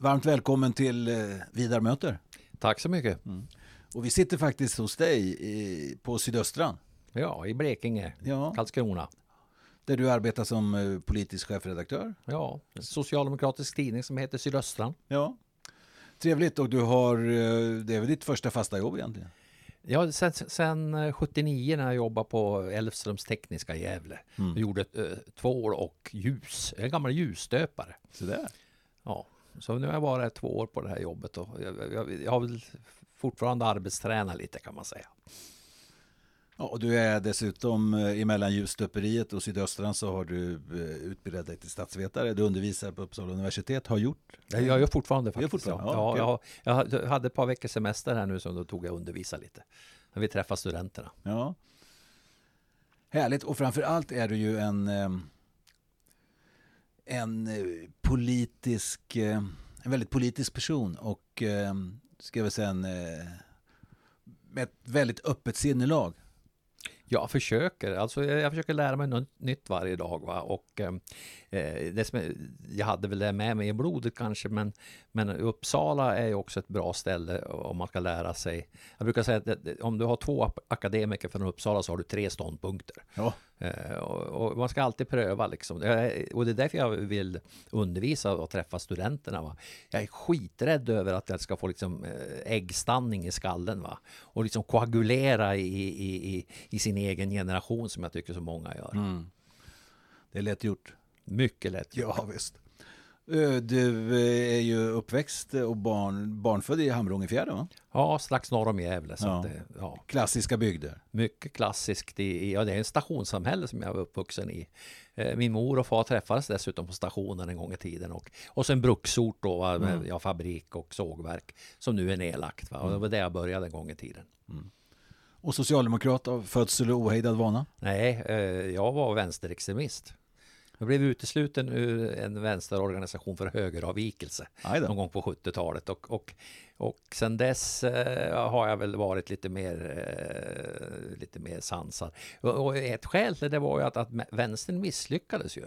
varmt välkommen till eh, Vidar möter. Tack så mycket. Och vi sitter faktiskt hos dig i, på Sydöstran, Ja, i Blekinge, ja, Karlskrona. där du arbetar som eh, politisk chefredaktör. Ja, en socialdemokratisk tidning som heter Sydöstran. Ja. Trevligt och du har, eh, det är väl ditt första fasta jobb egentligen? Ja, sen, sen eh, 79 när jag jobbade på Älvströms Tekniska i Gävle. Mm. Jag gjorde eh, tvål och ljus. Jag är en gammal ljusstöpare. Så där. Ja, så nu har jag varit två år på det här jobbet och jag, jag, jag har väl fortfarande arbetstränat lite kan man säga. Ja, och du är dessutom eh, emellan ljusstöperiet och Sydöstran så har du eh, utbildat dig till statsvetare. Du undervisar på Uppsala universitet, har gjort. Jag jag gör fortfarande faktiskt. fortfarande? Ja, Ja, ja, jag, jag hade ett par veckors semester här nu så då tog jag undervisa lite. När vi träffar studenterna. Ja. Härligt och framför allt är du ju en ehm, en eh, politisk eh, en väldigt politisk person och ehm, ska väl säga en eh, med ett väldigt öppet sinnelag. Jag försöker, alltså jag, försöker lära mig något nytt varje dag. Va? Och, eh, det som jag hade väl det med mig i blodet kanske, men, men Uppsala är ju också ett bra ställe om man ska lära sig. Jag brukar säga att om du har två akademiker från Uppsala så har du tre ståndpunkter. Ja. Eh, och, man ska alltid pröva liksom. Och det är därför jag vill undervisa och träffa studenterna. Va? Jag är skiträdd över att jag ska få liksom eh, äggstanning i skallen. Va? Och liksom koagulera i, i, i, i sin egen generation som jag tycker så många gör. Mm. Det är lätt gjort. Mycket lätt. Ja, visst. Eh, Du eh, är ju uppväxt och barn, barnfödd i Hamrångefjärden va? Ja, strax norr om Gävle. Så Ja. Det, ja, Klassiska bygder. mycket klassiskt. I, ja, det är en stationssamhälle som jag var uppvuxen i. Eh, Min mor och far träffades dessutom på stationen en gång i tiden. Och, och sen bruksort då, med Mm. ja, fabrik och sågverk som nu är nedlagt. Va? Och det var där jag började en gång i tiden. Och socialdemokrat av födsel och ohejdad vana. Nej, jag var vänsterextremist. Jag blev utesluten ur en vänsterorganisation för högeravvikelse någon gång på 70-talet. Och, och, och sen dess eh, har jag väl varit lite mer, eh, lite mer sansad. Och, och ett skäl till det var ju att, att vänstern misslyckades ju.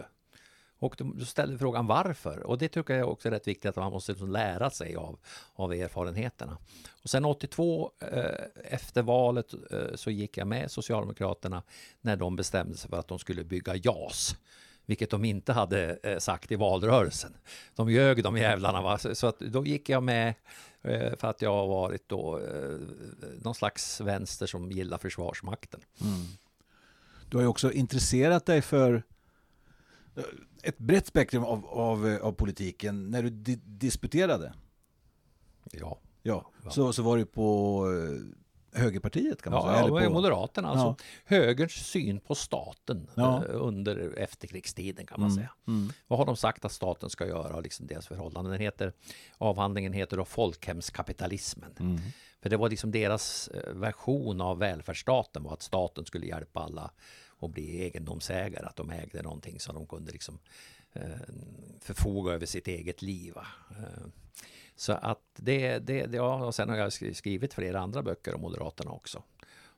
Och då ställde frågan varför. Och det tycker jag också är rätt viktigt att man måste liksom lära sig av, av erfarenheterna. Och sen 82 eh, efter valet eh, så gick jag med Socialdemokraterna när de bestämde sig för att de skulle bygga JAS. Vilket de inte hade eh, sagt i valrörelsen. De ljög de jävlarna. Va? Så, att då gick jag med eh, för att jag har varit då eh, någon slags vänster som gillar Försvarsmakten. Mm. Du har ju också intresserat dig för ett brett spektrum av, av, av politiken. När du di- disputerade Ja, ja. Så, så var du på högerpartiet kan man ja, säga. ja Eller på, Moderaterna. Alltså högerns syn på staten Ja. eh, under efterkrigstiden kan man Mm, säga. mm. Vad har de sagt att staten ska göra och liksom deras förhållanden? Den heter, avhandlingen heter då folkhemskapitalismen. Mm. För det var liksom deras eh, version av välfärdsstaten var att staten skulle hjälpa alla att bli egendomsägare, att de ägde någonting så de kunde liksom eh, förfoga över sitt eget liv. va. Så att det, det, det, ja, och sen har jag skri- skrivit flera andra böcker om Moderaterna också.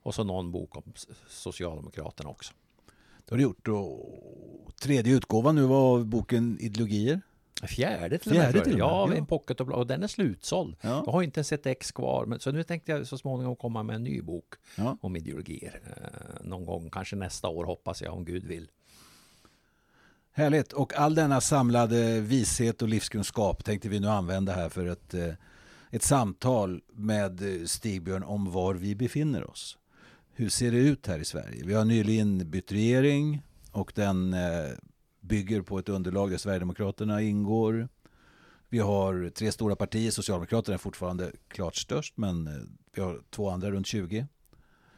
Och så någon bok om Socialdemokraterna också. Det har du gjort. Och tredje utgåvan nu var av boken Ideologier. Fjärde till Fjärde och med. till och tror jag. med, Ja, ja. en pocket och, och den är slutsåld. Ja. Jag har inte ens ett ex kvar. Men, så nu tänkte jag så småningom komma med en ny bok Ja. om ideologier. Eh, någon gång, kanske nästa år hoppas jag om Gud vill. Härligt. Och all denna samlade vishet och livskunskap tänkte vi nu använda här för ett, eh, ett samtal med eh, Stigbjörn om var vi befinner oss. Hur ser det ut här i Sverige? Vi har nyligen bytt regering och den eh, bygger på ett underlag där Sverigedemokraterna ingår. Vi har tre stora partier. Socialdemokraterna är fortfarande klart störst men vi har två andra runt 20.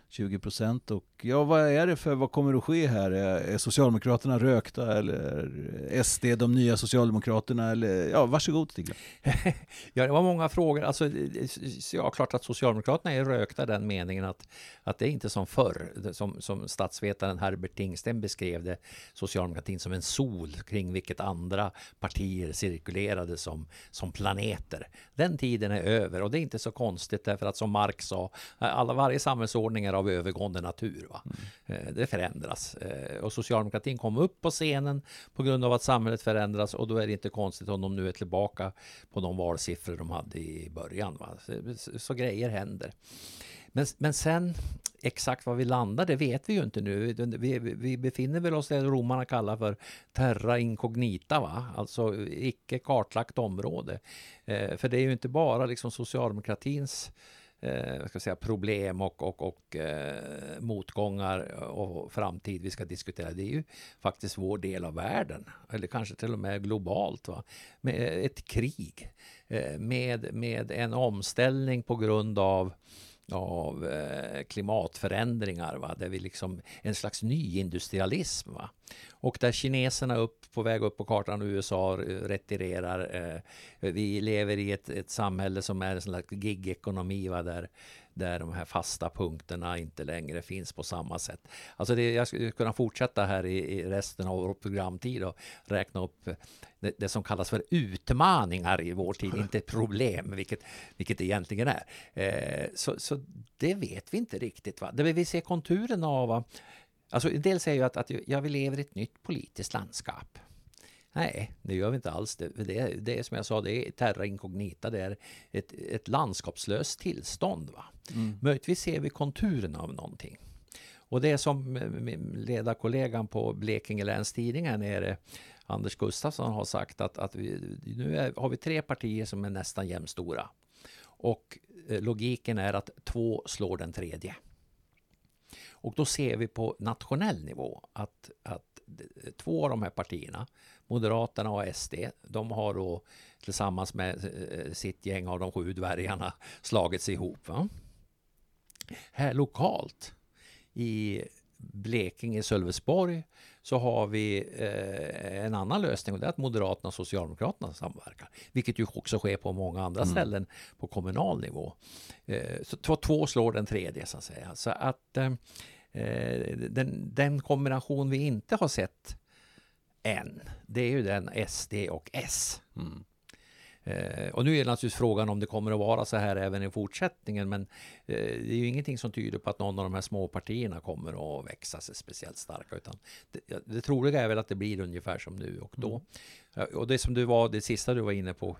20 procent och ja, vad är det för, vad kommer att ske här? Är Socialdemokraterna rökta eller SD de nya Socialdemokraterna? Eller, ja, varsågod Stig. ja, det var många frågor. Alltså, ja, klart att Socialdemokraterna är rökta i den meningen att, att det är inte som förr, som, som statsvetaren Herbert Tingsten beskrev det, socialdemokratin som en sol kring vilket andra partier cirkulerade som, som planeter. Den tiden är över och det är inte så konstigt därför att som Marx sa, alla, varje samhällsordning är av övergående natur. Va? Mm. Det förändras. Eh, och socialdemokratin kom upp på scenen på grund av att samhället förändras och då är det inte konstigt om de nu är tillbaka på de valsiffror de hade i början. Va? Så, så grejer händer. Men, men sen exakt var vi landar, det vet vi ju inte nu. Vi, vi befinner väl oss i det romarna kallar för terra incognita, va? alltså icke kartlagt område. Eh, för det är ju inte bara liksom socialdemokratins eh, ska säga, problem och, och, och eh, motgångar och framtid vi ska diskutera. Det är ju faktiskt vår del av världen, eller kanske till och med globalt. Va? Med ett krig, eh, med, med en omställning på grund av av eh, klimatförändringar, va? där vi liksom en slags nyindustrialism. Va? Och där kineserna upp på väg upp på kartan och USA eh, retirerar. Eh, vi lever i ett, ett samhälle som är en slags gigekonomi va? där där de här fasta punkterna inte längre finns på samma sätt. Alltså det, jag skulle kunna fortsätta här i, i resten av vår programtid och räkna upp eh, det, det, som kallas för utmaningar i vår tid, inte problem, vilket, vilket det egentligen är. Eh, så, så det vet vi inte riktigt. Va? Det vi ser konturerna av Alltså, en del säger ju att, att jag vill leva i ett nytt politiskt landskap. Nej, det gör vi inte alls. Det, det, det är som jag sa, det är terra incognita. Det är ett, ett landskapslöst tillstånd. Va? Mm. Möjligtvis ser vi konturerna av någonting. Och det som ledarkollegan på Blekinge Läns Tidning nere, Anders Gustafsson, har sagt att, att vi, nu är, har vi tre partier som är nästan jämnstora. Och eh, logiken är att två slår den tredje. Och då ser vi på nationell nivå att, att två av de här partierna, Moderaterna och SD, de har då tillsammans med eh, sitt gäng av de sju dvärgarna slagit sig ihop. Va? Här lokalt i Blekinge, Sölvesborg så har vi eh, en annan lösning och det är att Moderaterna och Socialdemokraterna samverkar. Vilket ju också sker på många andra mm. ställen på kommunal nivå. Eh, så två, två slår den tredje så att säga. Så att eh, eh den, den kombination vi inte har sett än, det är ju den SD och S. Mm. Eh, och nu är det naturligtvis frågan om det kommer att vara så här även i fortsättningen. Men eh, det är ju ingenting som tyder på att någon av de här små partierna kommer att växa sig speciellt starka. Utan det, det troliga är väl att det blir ungefär som nu och då. Mm. Och det som du var, det sista du var inne på.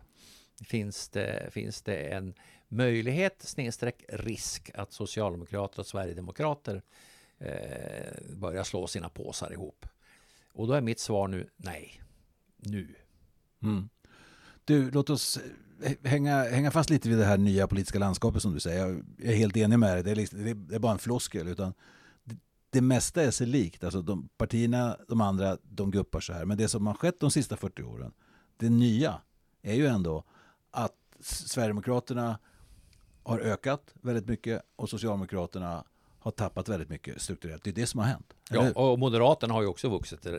Finns det, finns det en möjlighet snedstreck risk att Socialdemokrater och Sverigedemokrater eh, börjar slå sina påsar ihop? Och då är mitt svar nu nej. Nu. Mm. Du, låt oss eh, hänga, hänga fast lite vid det här nya politiska landskapet som du säger. Jag är helt enig med dig. Det är, liksom, det är bara en floskel. Utan det, det mesta är sig likt. Alltså de partierna, de andra, de guppar så här. Men det som har skett de sista 40 åren, det nya, är ju ändå att Sverigedemokraterna har ökat väldigt mycket och Socialdemokraterna har tappat väldigt mycket strukturellt. Det är det som har hänt. Ja, och Moderaterna har ju också vuxit. Eh,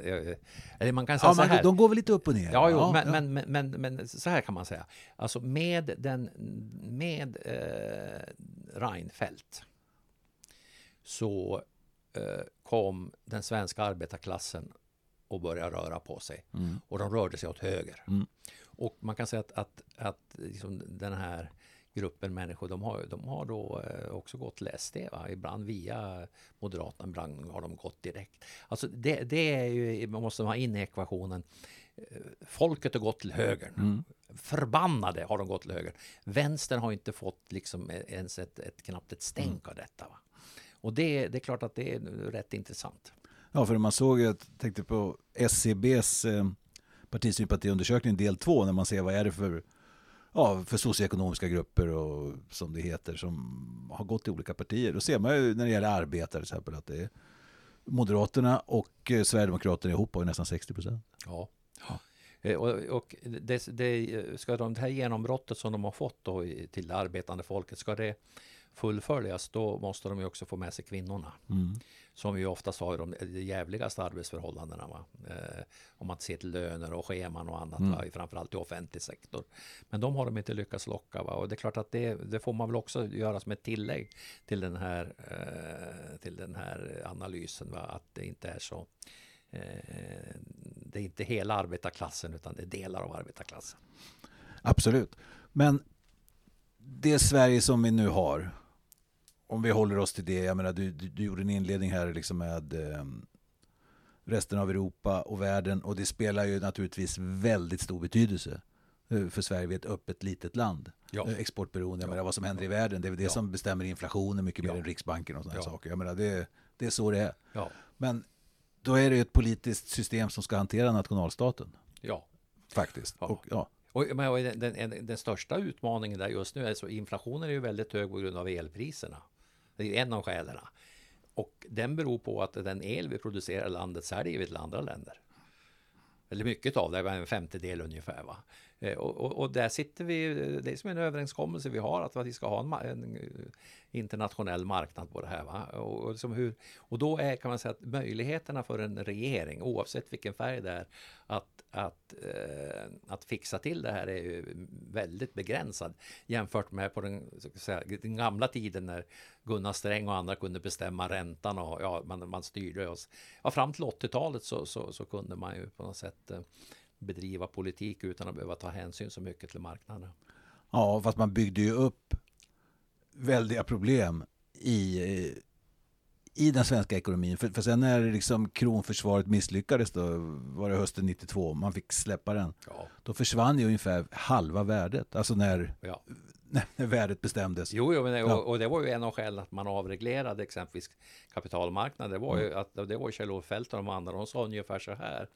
eller man kan säga ja, så här. De går väl lite upp och ner? Ja, jo, ja, men, ja. Men, men, men, så här kan man säga. Alltså med, den, med eh, Reinfeldt så eh, kom den svenska arbetarklassen och började röra på sig. Mm. Och de rörde sig åt höger. Mm. Och man kan säga att, att, att liksom den här gruppen människor, de har, de har då eh, också gått till SD. Va? Ibland via Moderaterna, ibland har de gått direkt. Alltså det, det är ju, man måste ha in i ekvationen. Eh, folket har gått till höger. Mm. Förbannade har de gått till höger. Vänstern har inte fått liksom ens ett, ett knappt ett stänk mm. av detta. Va? Och det, det är klart att det är rätt intressant. Ja, för man såg, jag tänkte på SCBs eh, partisympatiundersökning del 2 när man ser vad är det för ja, för socioekonomiska grupper och som det heter som har gått i olika partier. Då ser man ju när det gäller arbetare till exempel att det är Moderaterna och eh, Sverigedemokraterna ihop har nästan 60 procent. Ja. ja. Eh, och, och det, det, ska de, det här genombrottet som de har fått då till det arbetande folket, ska det fullföljas, då måste de ju också få med sig kvinnorna. Mm. Som ju oftast har de jävligaste arbetsförhållandena. Va? Eh, om man ser till löner och scheman och annat, Mm. va? framförallt i offentlig sektor. Men de har de inte lyckats locka. Va? Och det är klart att det, det får man väl också göra som ett tillägg till den här, eh, till den här analysen. Va? Att det inte är så eh, det är inte hela arbetarklassen utan det är delar av arbetarklassen. Absolut. Men det Sverige som vi nu har, om vi håller oss till det, jag menar du, du, du gjorde en inledning här liksom med eh, resten av Europa och världen och det spelar ju naturligtvis väldigt stor betydelse eh, för Sverige, vi är ett öppet litet land. Ja. Eh, Exportberoende, jag Ja. menar vad som händer i världen, det är det Ja. som bestämmer inflationen mycket mer Ja. än Riksbanken och sådana Ja. saker. Jag menar det, det är så det är. Ja, Men då är det ju ett politiskt system som ska hantera nationalstaten, ja. faktiskt. Ja. Och, ja. Och, men, den, den, den största utmaningen där just nu är så inflationen är ju väldigt hög på grund av elpriserna. Det är ju en av skälen. Och den beror på att den el vi producerar i landet säljer vi till andra länder. Eller mycket av det, en femtedel ungefär. Va? Eh, och, och, och där sitter vi, det är som en överenskommelse vi har att vi ska ha en, en eh, internationell marknad på det här. Va? Och, och, liksom hur, och då är, kan man säga att möjligheterna för en regering, oavsett vilken färg det är, att, att, eh, att fixa till det här är ju väldigt begränsad jämfört med på den, så att säga, den gamla tiden när Gunnar Sträng och andra kunde bestämma räntan och ja, man, man styrde oss. Ja, fram till 80-talet så, så, så kunde man ju på något sätt eh, bedriva politik utan att behöva ta hänsyn så mycket till marknaden. Ja, fast man byggde ju upp väldiga problem i, i den svenska ekonomin. För, för sen när liksom kronförsvaret misslyckades då, var det hösten 92, man fick släppa den. Ja, Då försvann ju ungefär halva värdet, alltså när, ja. När, värdet bestämdes. Jo, jo men det, Ja. och, och det var ju en av skälen att man avreglerade exempelvis kapitalmarknaden. Det var ju Mm. att det var Kjell-Olof Feldt och de andra. De sa ungefär så här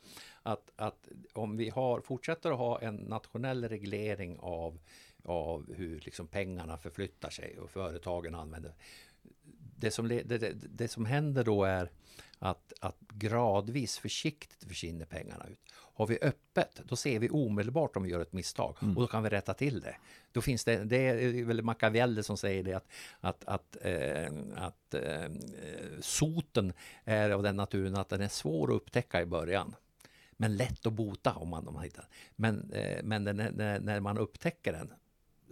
att, att om vi har, fortsätter att ha en nationell reglering av, av hur liksom pengarna förflyttar sig och företagen använder. Det som, det, det, det som händer då är att, att gradvis försiktigt försvinner pengarna ut. Har vi öppet, då ser vi omedelbart om vi gör ett misstag och då kan vi rätta till det. Då finns det, det är väl Machiavelli som säger det att, att, att, eh, att eh, soten är av den naturen att den är svår att upptäcka i början. Men lätt att bota om man, om man hittar. Men, eh, men den, är- när, när man upptäcker den,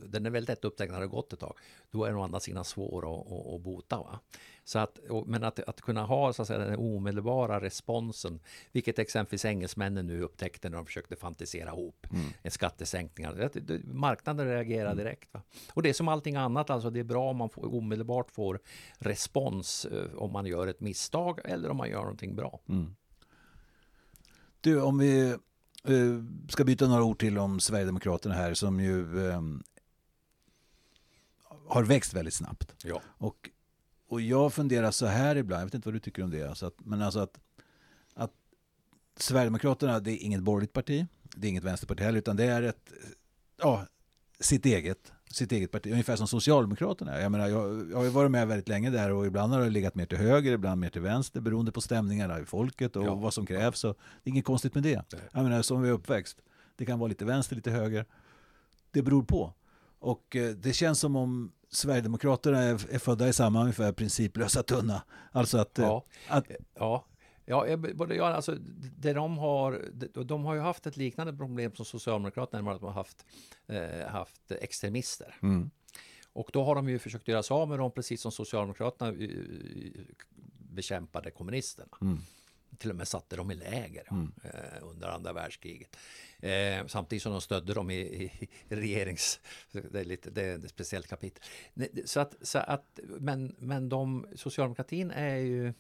den är väldigt lätt att upptäcka när det har gått ett tag. Då är den å andra sidan svår att, att, att bota. Va? Så att, men att, att kunna ha så att säga, den omedelbara responsen, vilket exempelvis engelsmännen nu upptäckte när de försökte fantisera ihop en skattesänkningar. Det, det, marknaden reagerar direkt. Va? Och det är som allting annat, alltså det är bra om man får, omedelbart får respons eh, om man gör ett misstag eller om man gör någonting bra. Mm. Du, om vi eh, ska byta några ord till om Sverigedemokraterna här som ju eh, har växt väldigt snabbt. Ja. Och, och jag funderar så här ibland, jag vet inte vad du tycker om det, alltså att, men alltså att, att Sverigedemokraterna det är inget borgerligt parti, det är inget vänsterparti heller, utan det är ett, ja, sitt eget, sitt eget parti, ungefär som Socialdemokraterna. Jag menar, jag, jag har ju varit med väldigt länge där och ibland har det legat mer till höger, ibland mer till vänster beroende på stämningarna i folket och Ja. vad som krävs. Och det är inget konstigt med det. Nej. Jag menar, som vi är uppväxt, det kan vara lite vänster, lite höger. Det beror på. Och eh, det känns som om Sverigedemokraterna är, är födda i samma ungefär principlösa tunna. Alltså att, eh, Ja. att Ja, ja, jag- både jag, alltså, det de, har, de, har ju haft ett liknande problem som Socialdemokraterna, nämligen att de har haft, eh, haft extremister. mm, Och då har de ju försökt göra sig av med dem, precis som Socialdemokraterna eh, bekämpade kommunisterna. mm, Till och med satte dem i läger Mm. eh, under andra världskriget. Eh, samtidigt som de stödde dem i, i, i regerings... Det är, lite, det är ett speciellt kapitel. Så att, så att, men, men de, socialdemokratin är ju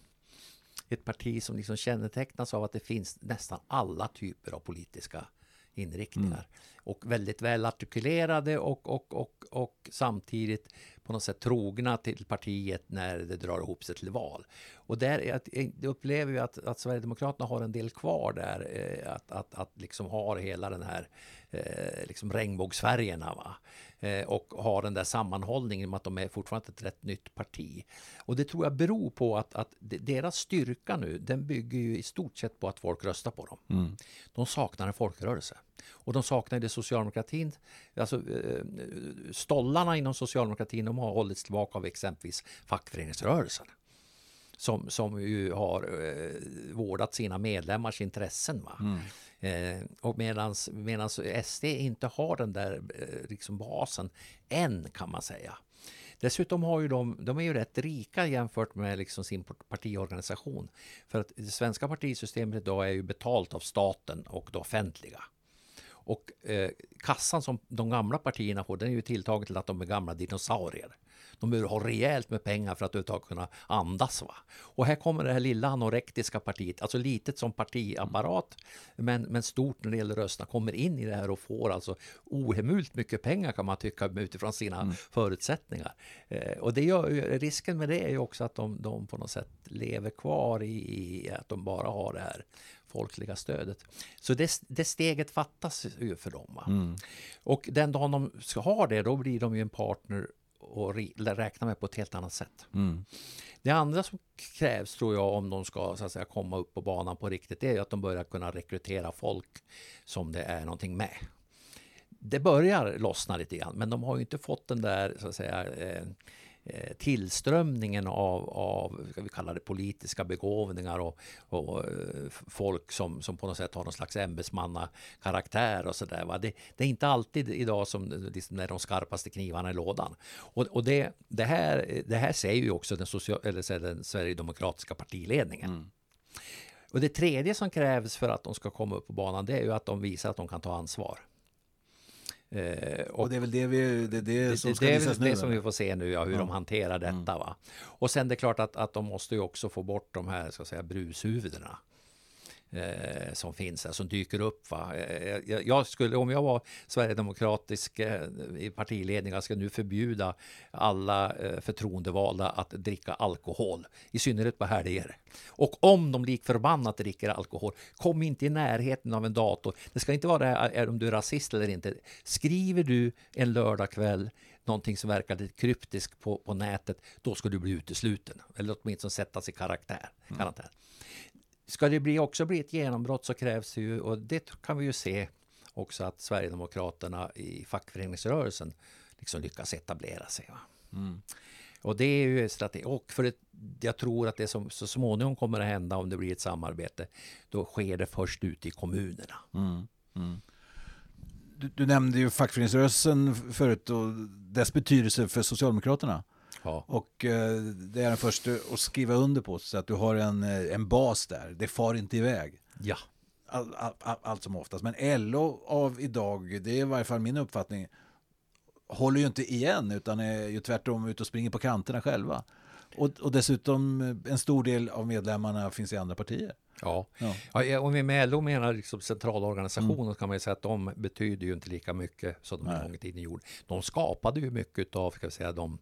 ett parti som liksom kännetecknas av att det finns nästan alla typer av politiska inriktningar. Och väldigt väl artikulerade och, och, och, och samtidigt på något sätt trogna till partiet när det drar ihop sig till val. Och där är att, jag upplever vi att, att Sverigedemokraterna har en del kvar där. eh, Att, att, att liksom har hela den här eh, liksom regnbågsfärgerna. Va? Eh, och har den där sammanhållningen med att de är fortfarande ett rätt nytt parti. Och det tror jag beror på att, att deras styrka nu, den bygger ju i stort sett på att folk röstar på dem. Mm. De saknar en folkrörelse. Och de saknar det socialdemokratin, alltså eh, stollarna inom socialdemokratin, de har hållits tillbaka av exempelvis fackföreningsrörelsen som, som ju har eh, vårdat sina medlemmars intressen. Va? Mm. Eh, och medans, medans SD inte har den där eh, liksom basen än kan man säga. Dessutom har ju de, de är ju rätt rika jämfört med liksom sin partiorganisation. För att det svenska partisystemet idag är ju betalt av staten och det offentliga. Och eh, kassan som de gamla partierna får, den är ju tilltagen till att de är gamla dinosaurier. De behöver ha rejält med pengar för att överhuvudtaget kunna andas. Va? Och här kommer det här lilla anorektiska partiet, alltså litet som partiapparat, men, men stort när det gäller rösterna, kommer in i det här och får alltså ohemult mycket pengar kan man tycka utifrån sina mm. förutsättningar. Eh, och det gör, risken med det är ju också att de, de på något sätt lever kvar i, i att de bara har det här folkliga stödet. Så det, det steget fattas ju för dem. Mm. Och den dagen de ska ha det, då blir de ju en partner och räkna med på ett helt annat sätt. Mm. Det andra som krävs tror jag om de ska så att säga, komma upp på banan på riktigt, det är att de börjar kunna rekrytera folk som det är någonting med. Det börjar lossna lite grann, men de har ju inte fått den där så att säga eh, tillströmningen av, av ska vi kalla det politiska begåvningar och, och eh, folk som, som på något sätt har någon slags ämbetsmannakaraktär och sådär. Det, det är inte alltid idag som liksom är de skarpaste knivarna i lådan. Och, och det, det, här, det här säger ju också den, social, eller den Sverigedemokratiska partiledningen. Mm. Och det tredje som krävs för att de ska komma upp på banan det är ju att de visar att de kan ta ansvar. Eh, och, och, det är väl det, vi, det, det som det, ska det visas nu? Det som vi får se nu, ja, hur ja. de hanterar detta. Mm. Va? Och sen det är klart att, att de måste ju också få bort de här ska säga, brushuvudena eh, som finns här, som dyker upp. Va? Eh, jag, jag, skulle, om jag var sverigedemokratisk eh, i partiledningen, jag ska nu förbjuda alla eh, förtroendevalda att dricka alkohol, i synnerhet på helger. Och om de lik förbannat dricker alkohol, kom inte i närheten av en dator. Det ska inte vara är, om du är rasist eller inte. Skriver du en lördagkväll någonting som verkar lite kryptiskt på, på nätet, då ska du bli utesluten. Eller åtminstone sättas i karaktär. Mm. Ska det bli, också bli ett genombrott så krävs det ju, och det kan vi ju se också att Sverigedemokraterna i fackföreningsrörelsen liksom lyckas etablera sig. Mm. Och det är ju strategi. Och för det, jag tror att det som så småningom kommer att hända om det blir ett samarbete, då sker det först ute i kommunerna. Mm. Mm. Du, du, nämnde ju fackföreningsrörelsen förut och dess betydelse för Socialdemokraterna. Ja. Och eh, det är den första att skriva under på så att du har en, eh, en bas där. Det far inte iväg. Ja. Allt all, all, all som oftast. Men LO av idag, det är i varje fall min uppfattning, håller ju inte igen utan är ju tvärtom ute och springer på kanterna själva. Och, och dessutom eh, en stor del av medlemmarna finns i andra partier. Ja, ja. ja om vi med LO menar liksom centralorganisationen mm. kan man ju säga att de betyder ju inte lika mycket som de en gång i tiden gjorde. De skapade ju mycket av, ska vi säga, de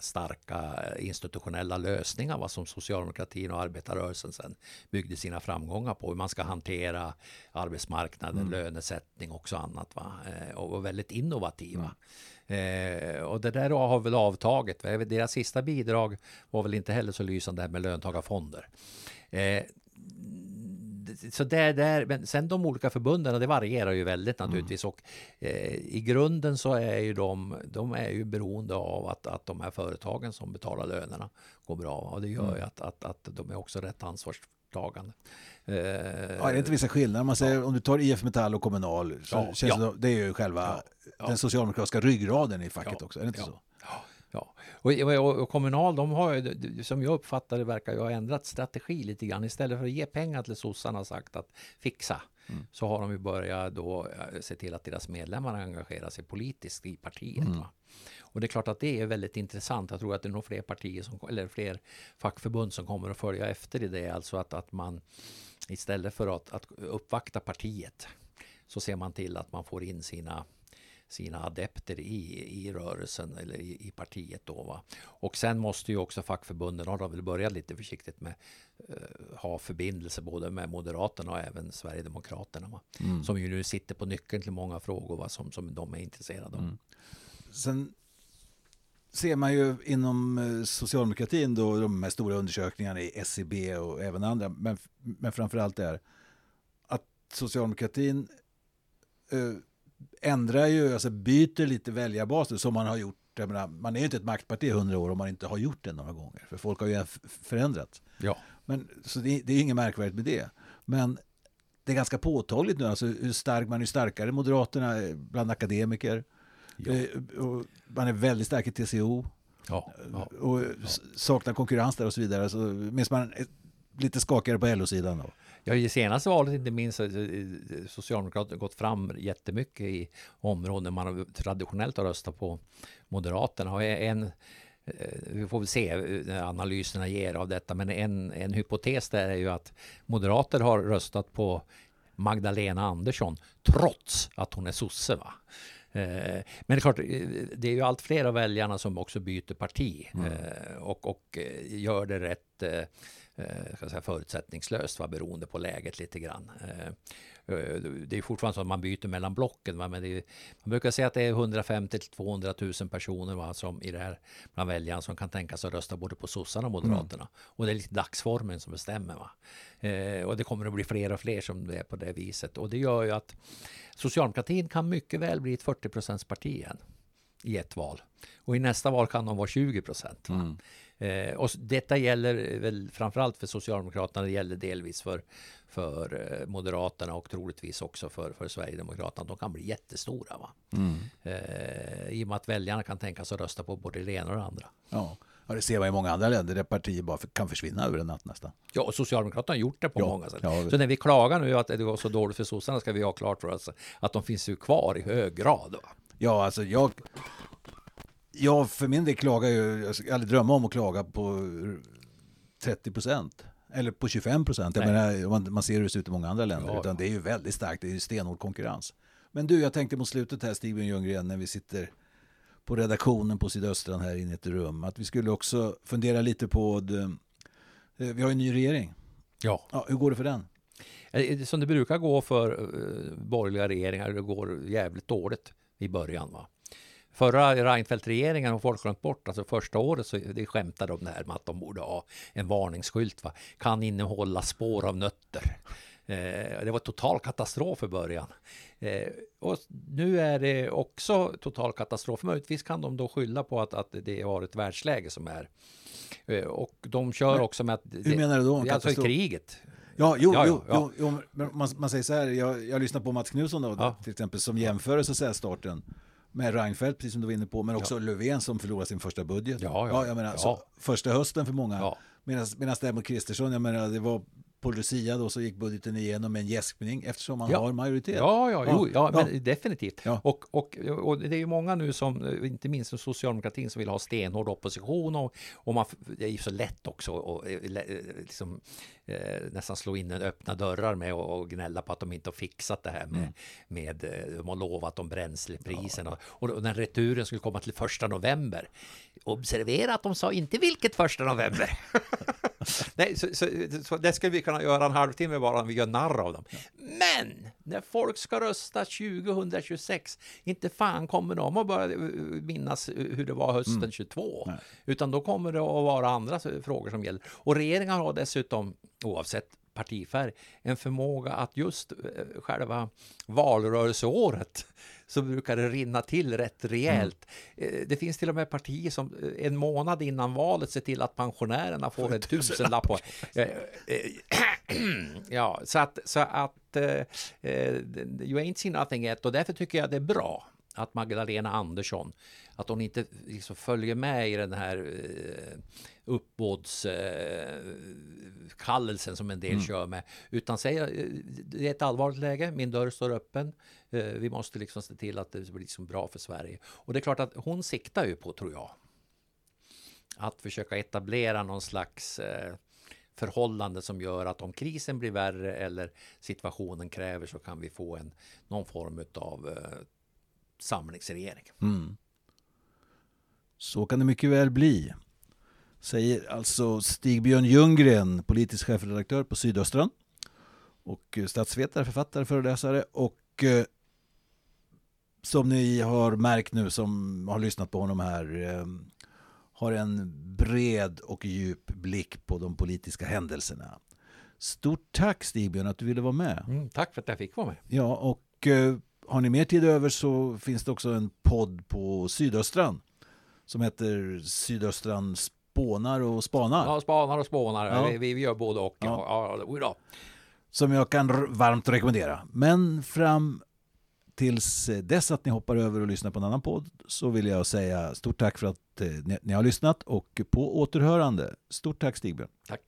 starka institutionella lösningar vad som socialdemokratin och arbetarrörelsen sen byggde sina framgångar på. Hur man ska hantera arbetsmarknaden, mm. lönesättning och så annat. Va? Eh, och var väldigt innovativa. Mm. Eh, och det där har väl avtagit. Deras sista bidrag var väl inte heller så lysande med löntagarfonder. Eh, så det där, men sen de olika förbunden, det varierar ju väldigt mm. naturligtvis. Mm. Och eh, i grunden så är ju de, de är ju beroende av att, att de här företagen som betalar lönerna går bra. Och det gör mm. ju att, att, att de är också rätt ansvarstagande. Eh, ja, det är inte vissa skillnader. Man säger, ja. Om du tar IF Metall och Kommunal, så ja, känns ja. Det, det är ju själva den socialdemokratiska ryggraden i facket också. Är det inte så? Ja, och, och, och, Kommunal, de har som jag uppfattar det verkar ju ha ändrat strategi lite grann. Istället för att ge pengar till sossarna sagt att fixa, mm. så har de ju börjat då eh, se till att deras medlemmar engagerar sig politiskt i partiet. Mm. Och det är klart att det är väldigt intressant. Jag tror att det är nog fler partier som, eller fler fackförbund som kommer att följa efter i det. Alltså att, att man istället för att, att uppvakta partiet så ser man till att man får in sina sina adepter i, i rörelsen eller i, i partiet. Då, va? Och sen måste ju också fackförbunden, har de väl börjat lite försiktigt med, uh, ha förbindelse både med Moderaterna och även Sverigedemokraterna. Va? Mm. Som ju nu sitter på nyckeln till många frågor va? Som, som de är intresserade av. Mm. Sen ser man ju inom eh, socialdemokratin då de här stora undersökningarna i SCB e och även andra, men, men framförallt är att socialdemokratin eh, ändrar ju, alltså byter lite väljarbaser som man har gjort. Menar, man är ju inte ett maktparti i hundra år om man inte har gjort det några gånger, för folk har ju förändrats. Ja. Men, så det, det är inget märkvärdigt med det. Men det är ganska påtagligt nu, alltså hur stark man är starkare, Moderaterna bland akademiker. Ja. Eh, man är väldigt stark i TCO. Ja, ja, och saknar konkurrens där och så vidare. Så man lite skakigare på LO-sidan. Ja, i senaste valet inte minst Socialdemokraterna gått fram jättemycket i områden man traditionellt har röstat på Moderaterna. Och en, eh, vi får väl se när analyserna ger av detta, men en, en hypotes där är ju att moderater har röstat på Magdalena Andersson trots att hon är sosse. Va? Eh, men det är klart, eh, det är ju allt fler av väljarna som också byter parti mm. Eh, och, och gör det rätt ska säga, förutsättningslöst va, beroende på läget lite grann. Det är fortfarande så att man byter mellan blocken. Va, men är, man brukar säga att det är 150 till 200 000 personer va, som i det här bland väljarna som kan tänka sig att rösta både på sossarna och moderaterna. Mm. Och det är lite dagsformen som bestämmer. Va. och det kommer att bli fler och fler som är på det viset. Och det gör ju att Socialdemokratin kan mycket väl bli ett 40 parti igen i ett val. Och i nästa val kan de vara 20 procent. Mm. Eh, och detta gäller väl framförallt för Socialdemokraterna, det gäller delvis för, för eh, Moderaterna och troligtvis också för, för Sverigedemokraterna. De kan bli jättestora. Va? Mm. Eh, I och med att väljarna kan tänka sig att rösta på både det ena och det andra. Ja. Ja, det ser man i många andra länder där partier bara kan försvinna över en natt nästan. Ja, och Socialdemokraterna har gjort det på ja, många sätt. Ja, så när vi klagar nu att det går så dåligt för sossarna ska vi ha klart för oss att de finns ju kvar i hög grad. Va? Ja, alltså jag... Jag för min del klagar ju, jag ska aldrig drömma om att klaga på 30 procent. Eller på 25 procent. Man, man ser hur det ser ut i många andra länder. Ja, utan det är ju väldigt starkt, det är ju stenhård konkurrens. Men du, jag tänkte mot slutet här, Stig Ljunggren, när vi sitter på redaktionen på Sydöstran här inne i ett rum. Att vi skulle också fundera lite på, det, eh, vi har en ny regering. Ja. ja. Hur går det för den? Eh, som det brukar gå för borgerliga regeringar, det går jävligt dåligt i början. Va? Förra Reinfeldt-regeringen har folk glömt bort. Alltså första året så det skämtade de där med att de borde ha en varningsskylt. Va? Kan innehålla spår av nötter. Eh, det var total katastrof i början. Eh, och nu är det också total katastrof. Möjligtvis kan de då skylla på att, att det har ett världsläge som är. Eh, och de kör också med att... Hur menar du då? Alltså kriget. Ja, jo, ja, jo, ja. jo, jo man, man, säger så här, jag, jag lyssnar på Mats Knutsson då, ja. till exempel, som jämför så säga starten med Reinfeldt, precis som du var inne på, men också ja. Löfven som förlorade sin första budget. Ja, ja. ja jag menar, Så, första hösten för många. Ja. Medan däremot Kristersson, jag menar, det var på Lucia då så gick budgeten igenom med en gäspning eftersom man ja. har majoritet. Ja, ja, jo, ja, ja. Men definitivt. Ja. Och, och, och det är ju många nu som, inte minst socialdemokratin, som vill ha stenhård opposition och, och man, det är ju så lätt också att eh, eh, liksom, eh, nästan slå in öppna dörrar med och, gnälla på att de inte har fixat det här med, mm. med eh, de har lovat om bränslepriserna ja. och, och när returen skulle komma till första november. Observera att de sa inte vilket första november. Nej, så, så, så, det ska vi kunna göra en halvtimme bara om vi gör narr av dem. Men när folk ska rösta 2026, inte fan kommer de att börja minnas hur det var hösten mm. 22. Nej. Utan då kommer det att vara andra frågor som gäller. Och regeringen har dessutom, oavsett partifärg, en förmåga att just eh, själva valrörelseåret så brukar det rinna till rätt rejält. Mm. Det finns till och med partier som eh, en månad innan valet ser till att pensionärerna får en tusenlapp. På. ja, så att, så att uh, you ain't seen nothing yet och därför tycker jag det är bra att Magdalena Andersson, att hon inte liksom följer med i den här uh, uppbådskallelsen uh, som en del mm. kör med, utan säger det är ett allvarligt läge, min dörr står öppen, vi måste liksom se till att det blir liksom bra för Sverige. Och det är klart att hon siktar ju på, tror jag, att försöka etablera någon slags förhållande som gör att om krisen blir värre eller situationen kräver så kan vi få en, någon form av samlingsregering. Mm. Så kan det mycket väl bli. Säger alltså Stig-Björn Ljunggren, politisk chefredaktör på Sydöstran. Och eh, statsvetare, författare, föreläsare och eh, som ni har märkt nu som har lyssnat på honom här eh, har en bred och djup blick på de politiska händelserna. Stort tack Stig-Björn att du ville vara med. Mm, tack för att jag fick vara med. Ja, och eh, har ni mer tid över så finns det också en podd på Sydöstran som heter Sydöstran spånar och spanar. Ja, spanar och spånar. Ja. Vi, vi gör både och. Ja. Ja. Ja, Som jag kan varmt rekommendera. Men fram tills dess att ni hoppar över och lyssnar på en annan podd så vill jag säga stort tack för att eh, ni, ni har lyssnat och på återhörande. Stort tack Stigbjörn. Tack.